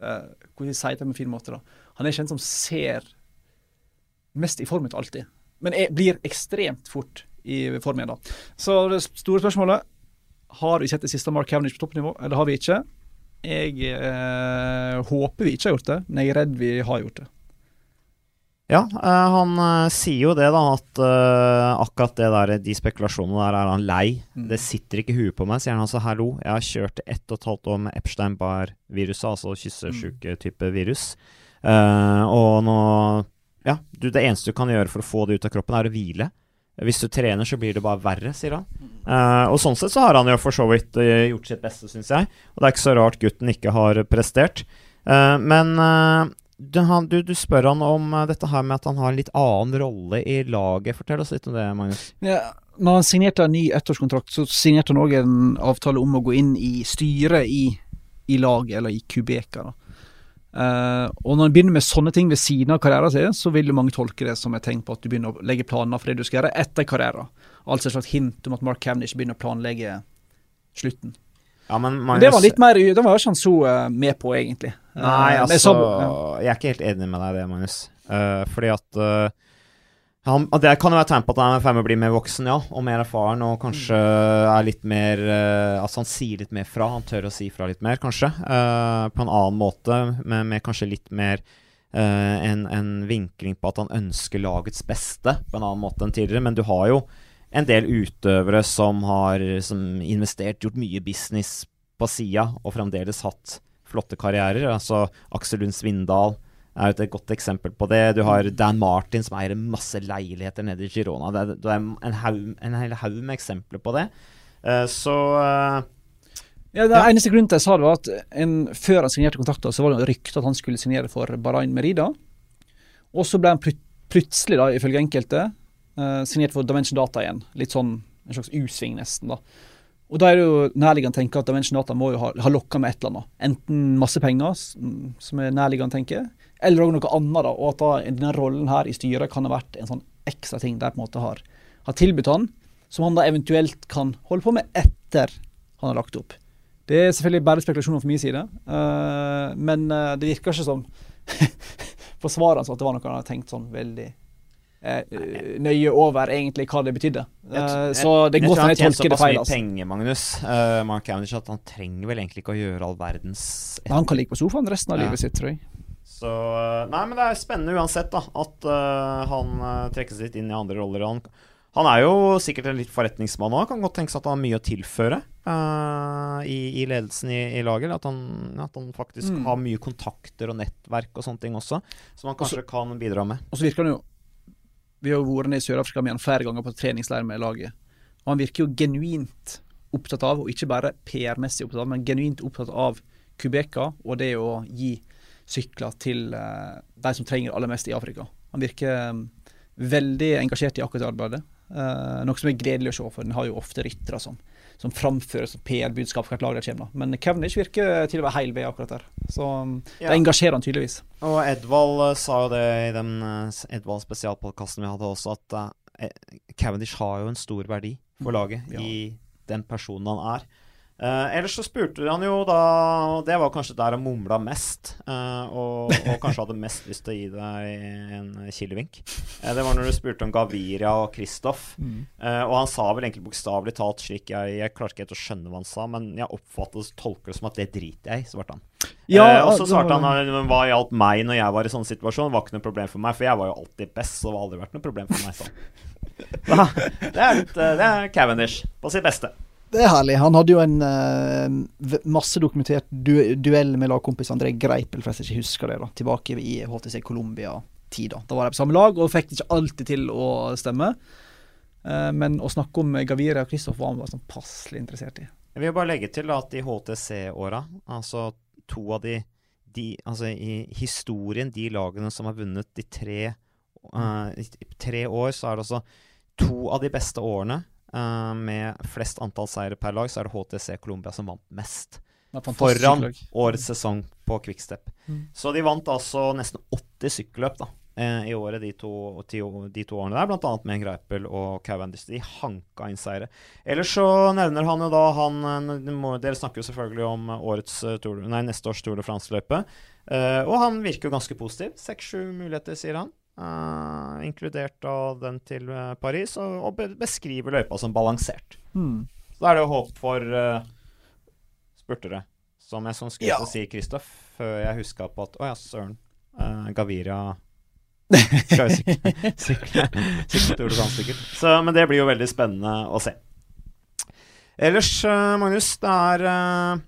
uh, Hvordan sier jeg det på en fin måte, da? Han er ikke en som ser mest i form ut alltid, men er, blir ekstremt fort i form igjen, da. Så det store spørsmålet Har vi sett det siste Mark Cavendish på toppnivå, eller har vi ikke? Jeg eh, håper vi ikke har gjort det, men jeg er redd vi har gjort det. Ja, eh, han eh, sier jo det, da, at eh, akkurat det der, de spekulasjonene der er han lei. Mm. Det sitter ikke i huet på meg, sier han altså. Hallo, jeg har kjørt ett og et halvt år med Epstein-Barr-viruset, altså kyssesjuke-type virus. Eh, og nå Ja, du, det eneste du kan gjøre for å få det ut av kroppen, er å hvile. Hvis du trener, så blir det bare verre, sier han. Eh, og sånn sett så har han jo for så vidt eh, gjort sitt beste, syns jeg. Og det er ikke så rart gutten ikke har prestert. Eh, men eh, du, du, du spør han om eh, dette her med at han har en litt annen rolle i laget. Fortell oss litt om det, Magnus. Ja, når han signerte en ny ettårskontrakt, så signerte han òg en avtale om å gå inn i styret i, i laget, eller i Kubeka. da. Eh, og når en begynner med sånne ting ved siden av karrieren sin, så vil jo mange tolke det som et tegn på at du begynner å legge planer for det du skal gjøre etter karrieren. Altså et slags hint om at Mark Cavendish begynner å planlegge slutten. Ja, men Men det var litt mer Det var ikke han så eh, med på, egentlig. Eh, Nei, men altså. Jeg er ikke helt enig med deg i det, Magnus. Uh, fordi at eh, han, Det kan jo være tegn på at han er ferdig med å bli mer voksen, ja. Og mer erfaren, og kanskje er litt mer uh, Altså han sier litt mer fra. Han tør å si fra litt mer, kanskje. Uh, på en annen måte, med, med kanskje litt mer uh, en, en vinkling på at han ønsker lagets beste på en annen måte enn tidligere. Men du har jo en del utøvere som har som investert, gjort mye business på sida, og fremdeles hatt flotte karrierer. Altså Aksel Lund Svindal er et godt eksempel på det. Du har Dan Martin som eier masse leiligheter nede i Girona. Det er, det er en, haug, en hel haug med eksempler på det. Uh, så uh, Ja, det Ja. eneste grunnen til jeg sa det, var at en, før han signerte kontrakten, så var det rykte at han skulle signere for Bahrain Merida. Og så ble han plut plutselig, da, ifølge enkelte, uh, signert for Dimension Data igjen. Litt sånn en slags U-sving, nesten. da. Og da er det jo nærliggende å tenke at Dimension Data må jo ha, ha lokka med et eller annet. Enten masse penger, som er nærliggende å tenke, eller også noe annet. da, Og at denne rollen her i styret kan ha vært en sånn ekstra ting de på en måte har, har tilbudt han, som han da eventuelt kan holde på med etter han har lagt opp. Det er selvfølgelig bare spekulasjoner fra min side, uh, men uh, det virker ikke som på svarene at det var noe han hadde tenkt sånn veldig eh, nøye over egentlig hva det betydde. Eh, så det er godt han jeg tolker det feil. Altså. penger, Magnus, uh, Mark Cavendish, at han trenger vel egentlig ikke å gjøre all verdens han kan ligge på sofaen resten av Ja. livet sitt, tror jeg. Så eh, Nei, men det er spennende uansett, da. At uh, han uh, trekkes litt inn i andre roller. Han, han er jo sikkert en litt forretningsmann òg. Kan godt tenke seg at han har mye å tilføre uh, i, i ledelsen i, i laget. At han, at han faktisk Mm. har mye kontakter og nettverk og sånne ting også, som han kanskje kan bidra med. Og så virker han jo Vi har jo vært nede i Sør-Afrika med han flere ganger på treningsleir med laget. Og han virker jo genuint opptatt av, og ikke bare PR-messig opptatt av, men genuint opptatt av Kubeka og det å gi sykler til eh, de som trenger aller mest i Afrika. Han virker eh, veldig engasjert i akkurat det arbeidet. Eh, noe som er gledelig å se, for den har jo ofte ryttere som, som framfører som PR-budskap hvert lag de kommer. Men Cavendish virker til å være heil ved akkurat der. Så Ja. det engasjerer han tydeligvis. Og Edvald sa jo det i den Edvald spesialpodkasten vi hadde også, at Cavendish har jo en stor verdi for laget Ja. i den personen han er. Eh, ellers så spurte han jo da og Det var kanskje der han mumla mest, uh, og, og kanskje hadde mest lyst til å gi deg en kilevink. Uh, det var når du spurte om Gaviria og Kristoff. Eh, og han sa vel egentlig bokstavelig talt slik jeg, jeg klarte ikke helt å skjønne hva han sa, men jeg oppfattet tolker det som at det driter jeg i, svarte han. eh, og så svarte var- han "Men hva hjalp meg når jeg var i sånn situasjon. Det var ikke noe problem for meg, for jeg var jo alltid best, så det har aldri vært noe problem for meg. Så, det er litt Det er Cavendish på sitt beste. Det er herlig. Han hadde jo en uh, masse dokumentert du duell med lagkompis André Greipel, for jeg ikke husker det, da, tilbake i HTC Colombia-tida. Da var de på samme lag og fikk ikke alltid til å stemme. Uh, men å snakke om Gaviria og Kristoff var han sånn passelig interessert i. Jeg vil bare legge til at i HTC-åra, altså to av de, de, Altså i historien, de lagene som har vunnet de tre, uh, i tre år, så er det altså to av de beste årene uh, med flest antall seire per lag, så er det HTC Colombia som vant mest. Foran årets sesong på Quickstep. Mm. Så de vant altså nesten 80 sykkelløp da, eh, i året, de to, de to, årene der. Blant annet med Greipel og Cavendish. De hanka inn seire. Ellers så nevner han jo da han eh, Dere snakker jo selvfølgelig om årets, eh, nei, neste års Tour de France-løype. Uh, og han virker jo ganske positiv. Seks-sju muligheter, sier han. Uh, inkludert av den til uh, Paris, og, og beskriver løypa som balansert. Mm. Så da er det jo håp for uh, spurtere. Som jeg som skulle ja. si Kristoff, før jeg huska på at Å ja, søren. Gavira skal jo sykle, sykle, sykle sikkert. Så, men det blir jo veldig spennende å se. Ellers, Magnus, det er Eh,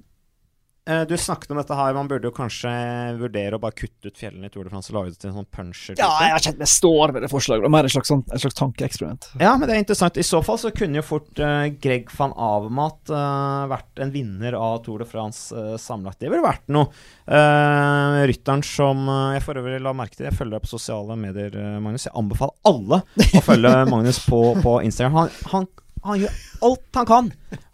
du snakket om dette her, man burde jo kanskje vurdere å bare kutte ut fjellene i Tour de France og lage det til en sånn puncher. Ja, jeg har kjent meg står ved det forslaget. Det er et slags, sånn, et slags tankeeksperiment. Ja, men det er interessant. I så fall så kunne jo fort uh, Greg van Avermat uh, vært en vinner av Tour de France uh, sammenlagt. Det ville vært noe. Uh, rytteren som jeg for øvrig la merke til, jeg følger deg på sosiale medier, Magnus. Jeg anbefaler alle å følge Magnus på, på Instagram. Han, han han gjør alt han kan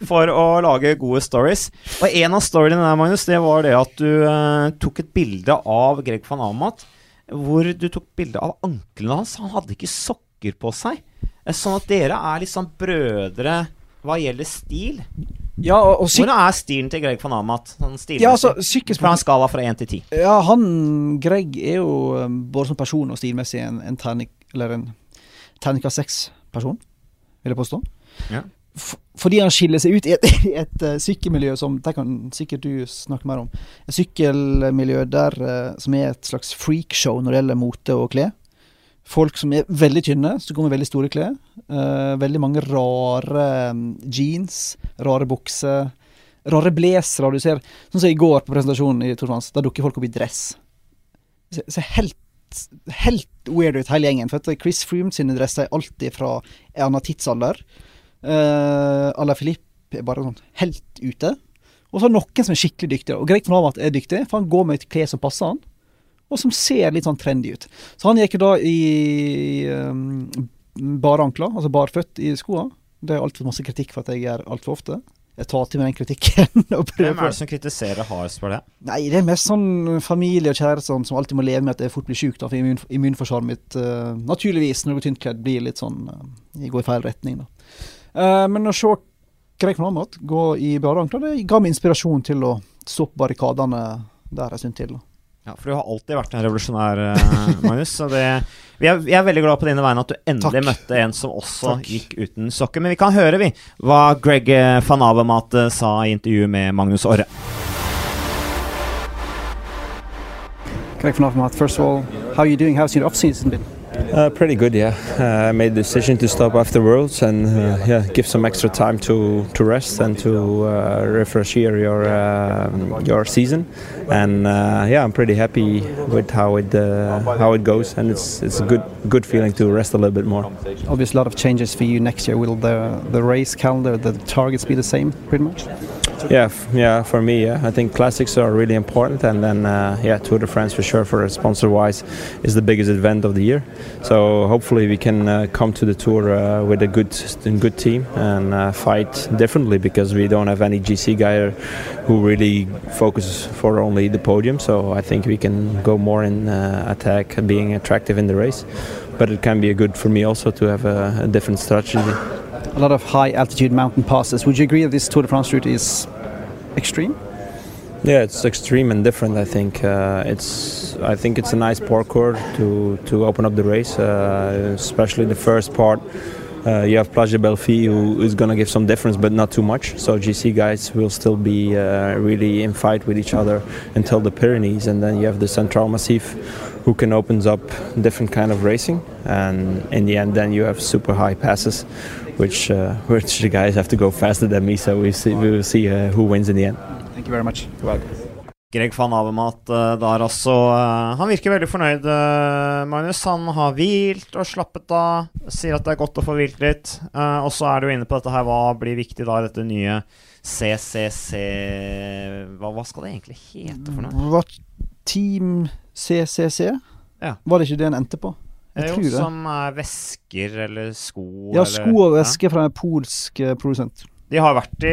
for å lage gode stories. Og en av storyene der, Magnus, det var det at du uh, tok et bilde av Greg van Amat. Hvor du tok bilde av anklene hans. Han hadde ikke sokker på seg. Eh, sånn at dere er sånn brødre hva gjelder stil. Ja, og, og Hvordan er stilen til Greg van Amat? Sånn ja, altså, fra en skala fra én til ti. Ja, han Greg er jo um, både som person og stilmessig en, en ternik, eller en terningkast seks-person, vil jeg påstå. Fordi han skiller seg ut i et, et, uh, sykkelmiljø som Det kan sikkert du snakke mer om. Et sykkelmiljø der uh, som er et slags freakshow når det gjelder mote og klær. Folk som er veldig tynne, som går med veldig store klær. Uh, veldig mange rare um, jeans, rare bukser. Rare blazere du ser. Sånn som i går på presentasjonen i Torfans. Da dukker folk opp i dress. Det ser helt helt weird ut, hele gjengen. For at Chris Froome sine dresser er alltid fra en annen tidsalder. Uh, Ala Filip er bare sånn helt ute. Og så er det noen som er skikkelig dyktige. Og Greg Amat er dyktig, for han går med et klær som passer han, og som ser litt sånn trendy ut. Så han gikk jo da i um, bare ankler, altså barføtt i skoa. Det er altfor masse kritikk for at jeg gjør altfor ofte. Jeg tar til meg den kritikken. Hvem er det som kritiserer hardest for det? Nei, Det er mest sånn familie og kjæreste sånn, som alltid må leve med at jeg fort blir sjuk. For immun, immunforsvaret mitt uh, naturligvis, når du er tyntkledd, blir litt sånn uh, går i feil retning. da. Uh, men å se Greg Amat gå i bare ankler, det ga meg inspirasjon til å stoppe barrikadene der en stund til. Ja, for du har alltid vært en revolusjonær, uh, Magnus. Så det, vi, er, vi, er, veldig glad på dine vegne at du endelig Takk. møtte en som også Takk. gikk uten sokker. Men vi kan høre, vi, hva Greg eh, van Avermat sa i intervjuet med Magnus Orre. Greg van Avermat, first of all, how are you doing? How's your off-season been? Uh, pretty good, yeah. Uh, I made the decision to stop after Worlds and uh, yeah, give some extra time to, to rest and to uh, refresh your your, uh, your season. And uh, yeah, I'm pretty happy with how it how it goes, and it's it's a good good feeling to rest a little bit more. Obviously, a lot of changes for you next year. Will the the race calendar, the targets be the same, pretty much? Yeah, yeah. For me, yeah, I think classics are really important, and then uh, yeah, Tour de France for sure, for sponsor-wise, is the biggest event of the year. So hopefully we can uh, come to the tour uh, with a good, good team and uh, fight differently because we don't have any GC guy who really focuses for only the podium. So I think we can go more in uh, attack, being attractive in the race. But it can be good for me also to have a, a different strategy a lot of high altitude mountain passes. Would you agree that this Tour de France route is extreme? Yeah, it's extreme and different. I think uh, it's. I think it's a nice parkour to to open up the race, uh, especially the first part. Uh, you have Plage de Belfi who is going to give some difference, but not too much. So GC guys will still be uh, really in fight with each other until the Pyrenees, and then you have the Central Massif, who can opens up different kind of racing, and in the end, then you have super high passes, which uh, which the guys have to go faster than me. So we see we will see uh, who wins in the end. Thank you very much. Greg van Avermat uh, der altså uh, Han virker veldig fornøyd, uh, Magnus. Han har hvilt og slappet av. Sier at det er godt å få hvilt litt. Og så er du inne på dette her, hva blir viktig da i dette nye CCC hva, hva skal det egentlig hete for noe? Hva Team CCC? Ja. Var det ikke det en endte på? Jeg Eh, tror jo, det. som er vesker eller sko Ja, sko og væske fra en polsk eh, produsent. De har vært i,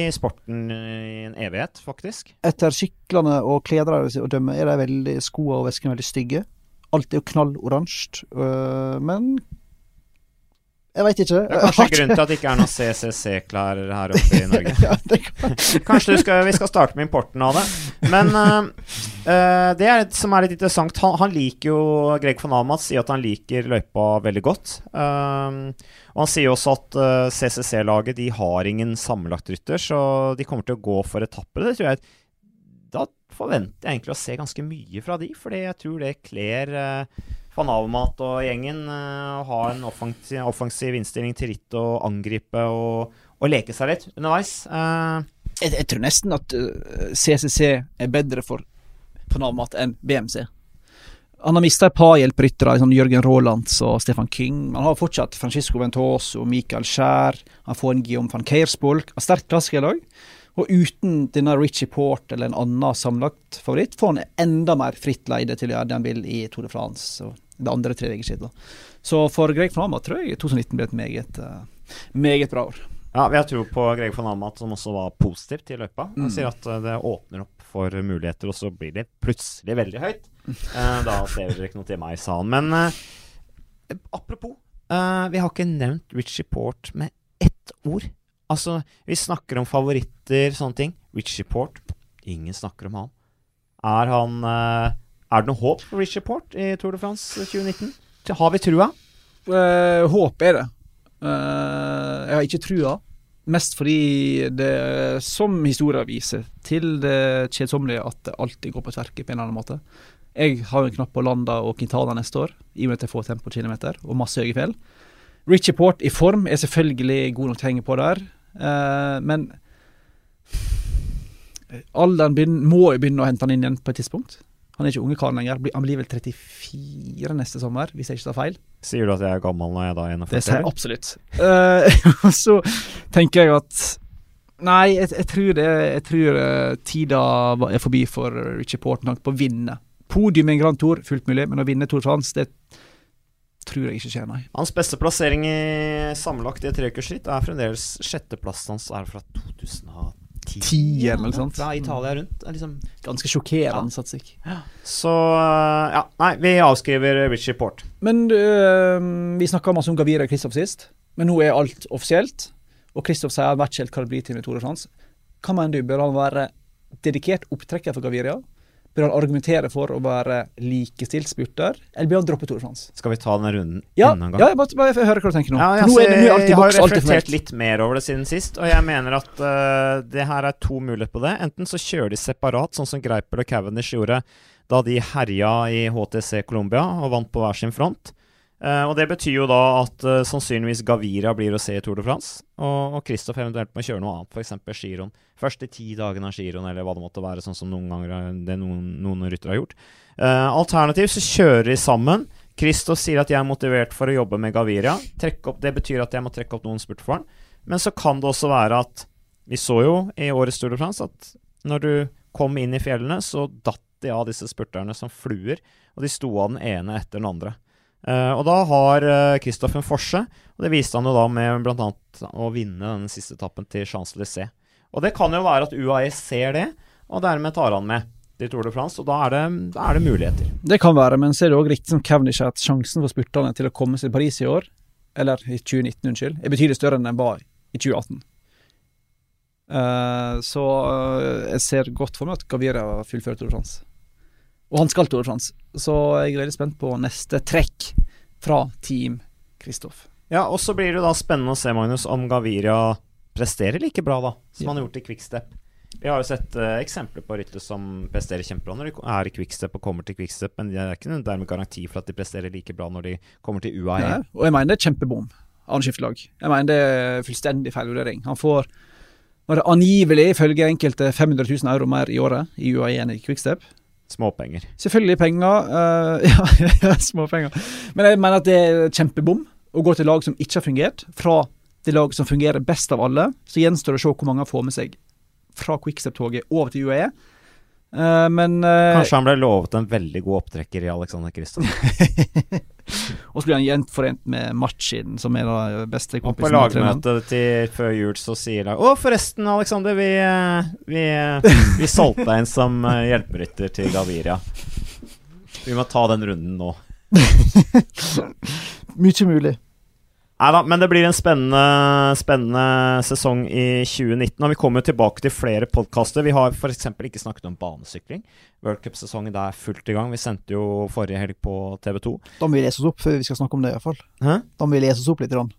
i sporten i en evighet, faktisk. Etter syklene og klærne å dømme, er de veldig skoene og veskene veldig stygge. Alt er jo knalloransje, øh, men Jeg veit ikke. Det er kanskje grunnen grunn til at det ikke er noen CCC-klær her oppe i Norge. ja, kan. Kanskje du skal, vi skal starte med importen av det. Men øh, det er, som er litt interessant Han, han liker jo Greg von Amat sier at han liker løypa veldig godt. Um, og han sier også at uh, CCC-laget de har ingen sammenlagt rytter, så de kommer til å gå for etapper. Det tror jeg Da forventer jeg egentlig å se ganske mye fra de, fordi jeg tror det kler uh, van Amat og gjengen å ha en offensiv, offensiv innstilling til ritt og angripe og, og leke seg litt underveis. Uh, Jeg, jeg tror nesten at CCC er bedre for Panamat enn BMC. Han har mista et par hjelperyttere, sånn Jørgen Raalands og Stefan King. Han har fortsatt Francisco Ventoso, Michael Skjær, han får en Guillaume van Keiersbolk. Har sterkt klassikerlag. Og uten denne Richie Port eller en annen sammenlagt favoritt, får han enda mer fritt leide til å gjøre det han vil i Tour de France og det andre tre uker siden. Så for Greg Flama tror jeg 2019 blir et meget, eh, meget bra år. Ja, vi har tro på Greg van Amat, som også var positiv til løypa. Han Mm. sier at eh, det åpner opp for muligheter, og så blir det plutselig veldig høyt. Eh, da ser dere ikke noe til meg, sa han. Men eh, apropos, eh, vi har ikke nevnt Richie Port med ett ord. Altså, vi snakker om favoritter, sånne ting. Richie Port, ingen snakker om han. Er han Er det noe håp for Richie Port i Tour de France 2019? Har vi trua? Eh, håp er det. Eh, jeg har ikke trua. Mest fordi det, som historia viser, til det kjedsommelige at det alltid går på tverke på en eller annen måte. Jeg har en knapp på Landa og Quintana neste år, i og med at jeg får tempo kilometer og masse høye fjell. Richie Port i form er selvfølgelig god nok til å henge på der, uh, men alderen begynner, må jo begynne å hente han inn igjen på et tidspunkt. Han er ikke unge karen lenger. Han blir vel 34 neste sommer, hvis jeg ikke tar feil. Sier du at jeg er gammel når jeg da er 41? Det sier jeg absolutt. uh, så tenker jeg at Nei, jeg, jeg tror det Jeg tror eh, tida er forbi for Richie Port med tanke på å vinne. Podium i en Grand Tour, fullt mulig, men å vinne Tour de France, det tror jeg ikke skjer, nei. Hans beste plassering i sammenlagt i et treukersritt er fremdeles sjetteplassen hans er fra 2010. Ti eller noe sånt. Fra Italia rundt. Det er liksom. Ganske sjokkerende satsing. Så eh, ja, nei, vi avskriver Richie Port. Men uh, vi snakka masse om Gavira og Kristoff sist, men nå er alt offisielt. Og Kristoff sier han vet ikke helt hva det blir til med Tour de France. Hva mener du, bør han være dedikert opptrekker for Gaviria? Bør han argumentere for å være likestilt spurter, eller bør han droppe Tour de France? Skal vi ta denne runden Ja, enda en gang? ja jeg bare, bare høre hva du tenker nå. Ja, jeg, nå, er, det- i jeg har er reflektert litt mer over det siden sist, og jeg mener at uh, det her er to muligheter på det. Enten så kjører de separat, sånn som Greipel og Cavendish gjorde da de herja i HTC Colombia og vant på hver sin front. Eh, og Det betyr jo da at eh, sannsynligvis Gavira blir å se i Tour de France, og, og Kristoff eventuelt må kjøre noe annet, f.eks. giroen. Første ti dagene av giroen, eller hva det måtte være, sånn som noen ganger det noen, noen ryttere har gjort. Eh, alternativt så kjører de sammen. Kristoff sier at jeg er motivert for å jobbe med Gavira. Opp, det betyr at jeg må trekke opp noen spurt for han. Men så kan det også være at Vi så jo i årets Tour de France at når du kom inn i fjellene, så datt de av disse spurterne som fluer, og de sto av den ene etter den andre. Eh, og da har Kristoff en forse, og det viste han jo da med bl.a. å vinne den siste etappen til Champs-Élysées. Og det kan jo være at UAE ser det, og dermed tar han med til Tour de France, og da er det, da er det muligheter. Det kan være, men så er det òg riktig som Cavendish at sjansen for spurterne til å komme seg til Paris i år, eller i 2019, unnskyld, er betydelig større enn den var i 2018. Uh, så eh, jeg ser godt for meg at Gavira fullfører Tour de France. Og han skal Tour de France, så jeg er veldig spent på neste trekk fra Team Kristoff. Ja, og så blir det da spennende å se, Magnus, om Gaviria presterer like bra da, som han har gjort i Quickstep Vi har jo sett uh, eksempler på ryttere som presterer kjempebra når de er i quickstep og kommer til quickstep, men det er ikke noen dermed garanti for at de presterer like bra når de kommer til UAE. Ja, og jeg mener det er kjempebom av skiftelag. Jeg mener det er fullstendig feil vurdering. Han får var det angivelig, ifølge enkelte, 500 000 euro mer i året i UAE enn i quickstep. Småpenger. Selvfølgelig penger. Uh, ja, ja, småpenger. Men jeg mener at det er kjempebom å gå til lag som ikke har fungert, fra det laget som fungerer best av alle. Så gjenstår det å se hvor mange får med seg fra quickstep-toget over til UAE. Eh, men uh, Kanskje han ble lovet en veldig god opptrekker i Alexander Kristoff. Og så blir han gjenforent med Machin, som er den beste Og på kompisen. til treneren. lagmøtet til før jul så sier de Å, forresten, Alexander, vi, eh, vi, vi solgte inn som hjelperytter til Gaviria. Vi må ta den runden nå. Mye mulig. Nei da, men det blir en spennende, spennende sesong i 2019. Og vi kommer tilbake til flere podkaster. Vi har f.eks. ikke snakket om banesykling. Worldcupsesongen er fullt i gang. Vi sendte jo forrige helg på TV2. Da må vi lese oss opp før vi skal snakke om det, iallfall. Hæ? Da må vi lese oss opp litt. Rann.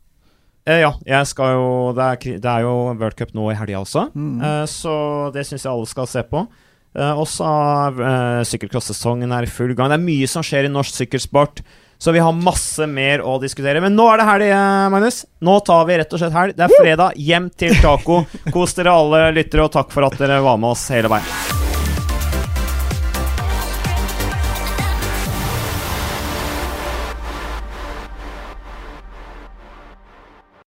Eh, ja, jeg skal jo Det er, det er jo worldcup nå i helga også, Mm. eh, så det syns jeg alle skal se på. Eh, også er eh, sykkelcross-sesongen er i full gang. Det er mye som skjer i norsk sykkelsport. Så vi har masse mer å diskutere. Men nå er det helg, eh, Magnus. Nå tar vi rett og slett helg. Det er fredag. Hjem til taco. Kos dere alle lyttere, og takk for at dere var med oss hele veien.